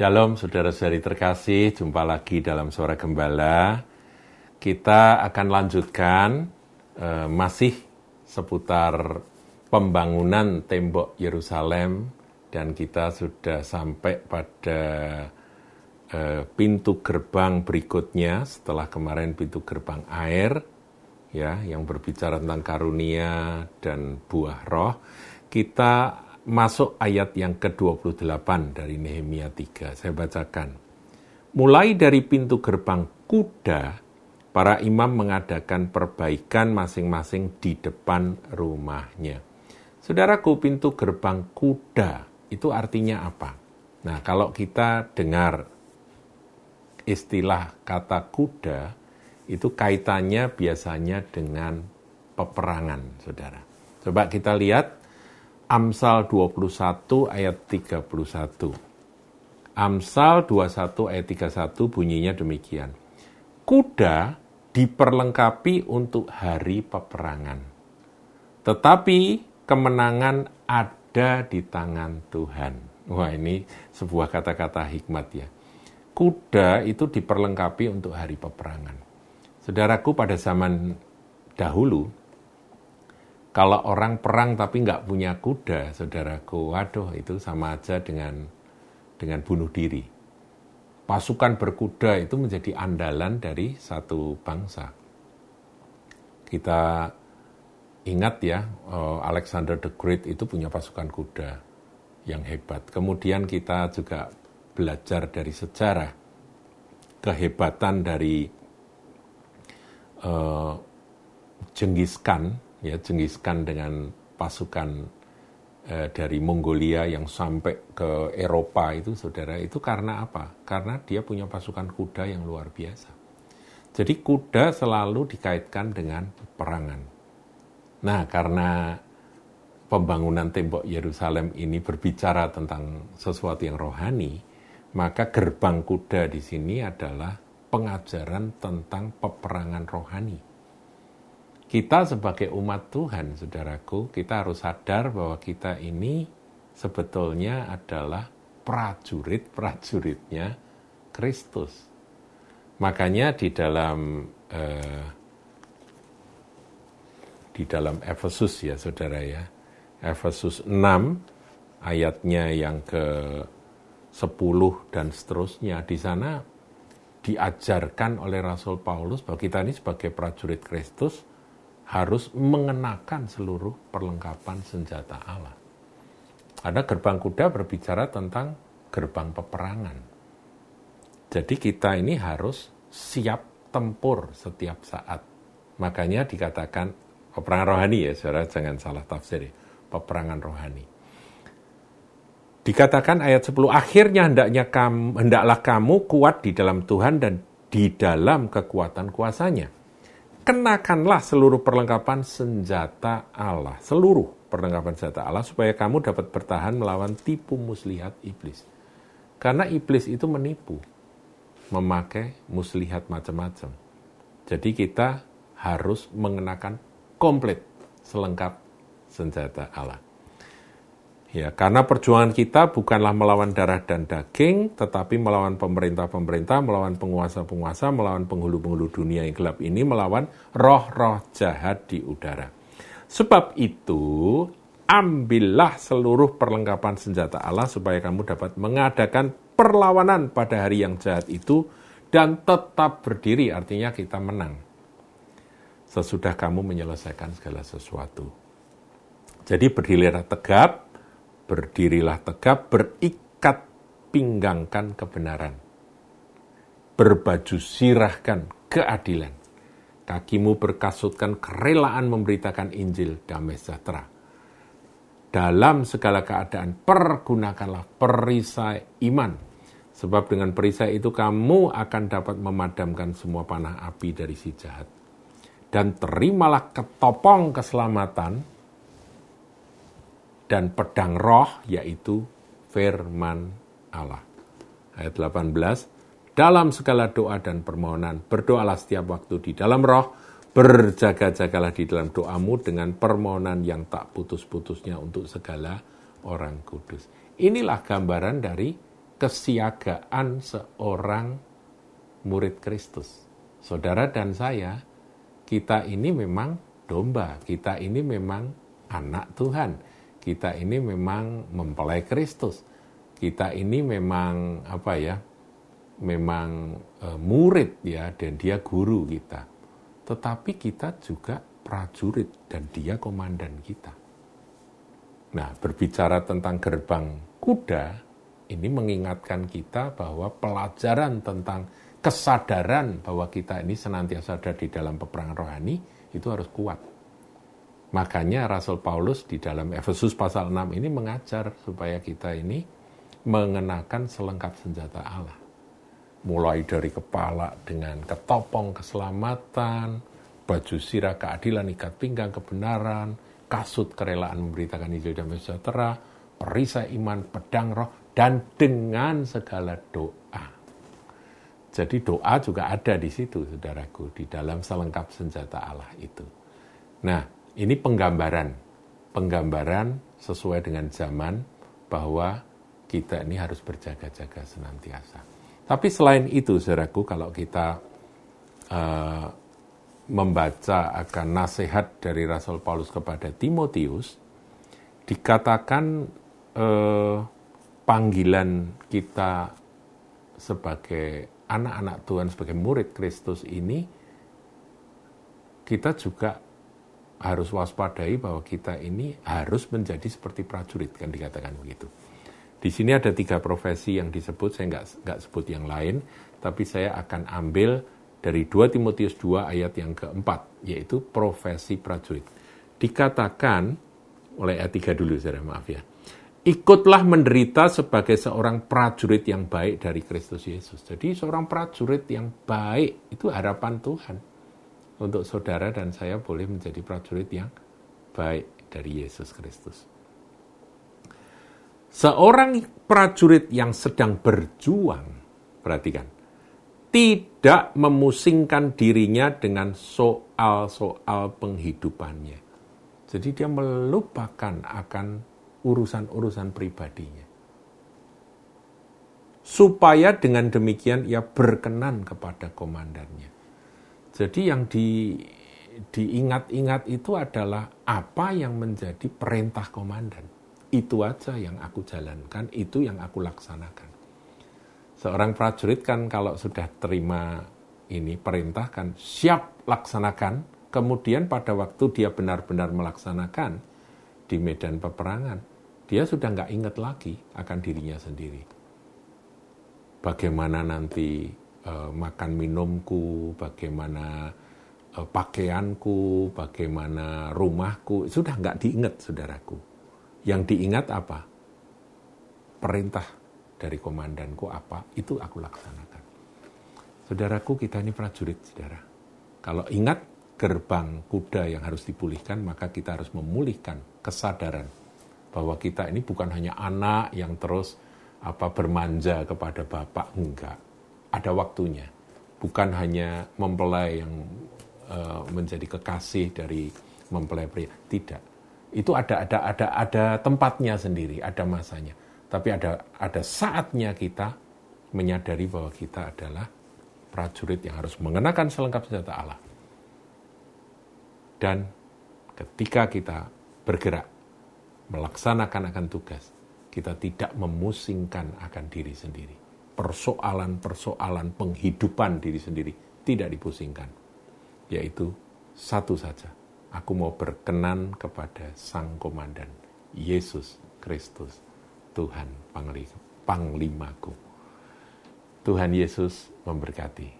Shalom saudara-saudari terkasih, jumpa lagi dalam Suara Gembala. Kita akan lanjutkan eh, masih seputar pembangunan tembok Yerusalem dan kita sudah sampai pada eh, pintu gerbang berikutnya setelah kemarin pintu gerbang air ya yang berbicara tentang karunia dan buah roh. Kita masuk ayat yang ke-28 dari Nehemia 3. Saya bacakan. Mulai dari pintu gerbang kuda, para imam mengadakan perbaikan masing-masing di depan rumahnya. Saudaraku, pintu gerbang kuda itu artinya apa? Nah, kalau kita dengar istilah kata kuda, itu kaitannya biasanya dengan peperangan, saudara. Coba kita lihat Amsal 21 ayat 31. Amsal 21 ayat 31 bunyinya demikian. Kuda diperlengkapi untuk hari peperangan. Tetapi kemenangan ada di tangan Tuhan. Wah ini sebuah kata-kata hikmat ya. Kuda itu diperlengkapi untuk hari peperangan. Saudaraku pada zaman dahulu, kalau orang perang tapi nggak punya kuda, saudaraku, waduh itu sama aja dengan dengan bunuh diri. Pasukan berkuda itu menjadi andalan dari satu bangsa. Kita ingat ya, eh, Alexander the Great itu punya pasukan kuda yang hebat. Kemudian kita juga belajar dari sejarah kehebatan dari uh, Khan ya Jengiskan dengan pasukan eh, dari Mongolia yang sampai ke Eropa itu saudara itu karena apa? Karena dia punya pasukan kuda yang luar biasa. Jadi kuda selalu dikaitkan dengan perangan. Nah, karena pembangunan tembok Yerusalem ini berbicara tentang sesuatu yang rohani, maka gerbang kuda di sini adalah pengajaran tentang peperangan rohani kita sebagai umat Tuhan, saudaraku, kita harus sadar bahwa kita ini sebetulnya adalah prajurit-prajuritnya Kristus. Makanya di dalam eh, di dalam Efesus ya saudara ya, Efesus 6 ayatnya yang ke 10 dan seterusnya di sana diajarkan oleh Rasul Paulus bahwa kita ini sebagai prajurit Kristus harus mengenakan seluruh perlengkapan senjata Allah. Ada gerbang kuda berbicara tentang gerbang peperangan. Jadi kita ini harus siap tempur setiap saat. Makanya dikatakan peperangan rohani ya, saudara jangan salah tafsir ya. Peperangan rohani. Dikatakan ayat 10, akhirnya hendaknya kamu, hendaklah kamu kuat di dalam Tuhan dan di dalam kekuatan kuasanya kenakanlah seluruh perlengkapan senjata Allah, seluruh perlengkapan senjata Allah supaya kamu dapat bertahan melawan tipu muslihat iblis. Karena iblis itu menipu, memakai muslihat macam-macam. Jadi kita harus mengenakan komplit selengkap senjata Allah. Ya, karena perjuangan kita bukanlah melawan darah dan daging, tetapi melawan pemerintah-pemerintah, melawan penguasa-penguasa, melawan penghulu-penghulu dunia yang gelap ini, melawan roh-roh jahat di udara. Sebab itu, ambillah seluruh perlengkapan senjata Allah supaya kamu dapat mengadakan perlawanan pada hari yang jahat itu dan tetap berdiri, artinya kita menang. Sesudah kamu menyelesaikan segala sesuatu. Jadi berdirilah tegap, Berdirilah tegap, berikat pinggangkan kebenaran. Berbaju sirahkan keadilan. Kakimu berkasutkan kerelaan memberitakan Injil damai sejahtera. Dalam segala keadaan, pergunakanlah perisai iman. Sebab dengan perisai itu kamu akan dapat memadamkan semua panah api dari si jahat. Dan terimalah ketopong keselamatan dan pedang roh yaitu firman Allah. Ayat 18, dalam segala doa dan permohonan, berdoalah setiap waktu di dalam roh, berjaga-jagalah di dalam doamu dengan permohonan yang tak putus-putusnya untuk segala orang kudus. Inilah gambaran dari kesiagaan seorang murid Kristus. Saudara dan saya, kita ini memang domba, kita ini memang anak Tuhan, kita ini memang mempelai Kristus, kita ini memang apa ya, memang e, murid ya, dan dia guru kita. Tetapi kita juga prajurit dan dia komandan kita. Nah, berbicara tentang gerbang kuda, ini mengingatkan kita bahwa pelajaran tentang kesadaran bahwa kita ini senantiasa ada di dalam peperangan rohani itu harus kuat. Makanya Rasul Paulus di dalam Efesus pasal 6 ini mengajar supaya kita ini mengenakan selengkap senjata Allah. Mulai dari kepala dengan ketopong keselamatan, baju sirah keadilan, ikat pinggang kebenaran, kasut kerelaan memberitakan Injil dan sejahtera, perisai iman, pedang roh, dan dengan segala doa. Jadi doa juga ada di situ, saudaraku, di dalam selengkap senjata Allah itu. Nah, ini penggambaran, penggambaran sesuai dengan zaman bahwa kita ini harus berjaga-jaga senantiasa. Tapi selain itu, saudaraku, kalau kita uh, membaca akan nasihat dari Rasul Paulus kepada Timotius, dikatakan uh, panggilan kita sebagai anak-anak Tuhan, sebagai murid Kristus ini, kita juga harus waspadai bahwa kita ini harus menjadi seperti prajurit, kan dikatakan begitu. Di sini ada tiga profesi yang disebut, saya nggak, nggak sebut yang lain, tapi saya akan ambil dari 2 Timotius 2 ayat yang keempat, yaitu profesi prajurit. Dikatakan, oleh ayat 3 dulu, saya maaf ya ikutlah menderita sebagai seorang prajurit yang baik dari Kristus Yesus. Jadi seorang prajurit yang baik itu harapan Tuhan untuk saudara dan saya boleh menjadi prajurit yang baik dari Yesus Kristus. Seorang prajurit yang sedang berjuang, perhatikan, tidak memusingkan dirinya dengan soal-soal penghidupannya. Jadi dia melupakan akan urusan-urusan pribadinya. Supaya dengan demikian ia berkenan kepada komandannya. Jadi yang di, diingat-ingat itu adalah apa yang menjadi perintah komandan. Itu aja yang aku jalankan, itu yang aku laksanakan. Seorang prajurit kan kalau sudah terima ini perintah kan siap laksanakan, kemudian pada waktu dia benar-benar melaksanakan di medan peperangan, dia sudah nggak ingat lagi akan dirinya sendiri. Bagaimana nanti uh, makan minumku, bagaimana uh, pakaianku, bagaimana rumahku, sudah nggak diingat, saudaraku. Yang diingat apa? Perintah dari komandanku apa, itu aku laksanakan. Saudaraku, kita ini prajurit, saudara. Kalau ingat gerbang kuda yang harus dipulihkan, maka kita harus memulihkan kesadaran bahwa kita ini bukan hanya anak yang terus apa bermanja kepada bapak enggak ada waktunya. Bukan hanya mempelai yang uh, menjadi kekasih dari mempelai pria. Tidak. Itu ada ada ada ada tempatnya sendiri ada masanya. Tapi ada ada saatnya kita menyadari bahwa kita adalah prajurit yang harus mengenakan selengkap senjata Allah. Dan ketika kita bergerak melaksanakan akan tugas, kita tidak memusingkan akan diri sendiri. Persoalan-persoalan penghidupan diri sendiri tidak dipusingkan. Yaitu satu saja, aku mau berkenan kepada Sang Komandan, Yesus Kristus, Tuhan Panglimaku. Tuhan Yesus memberkati.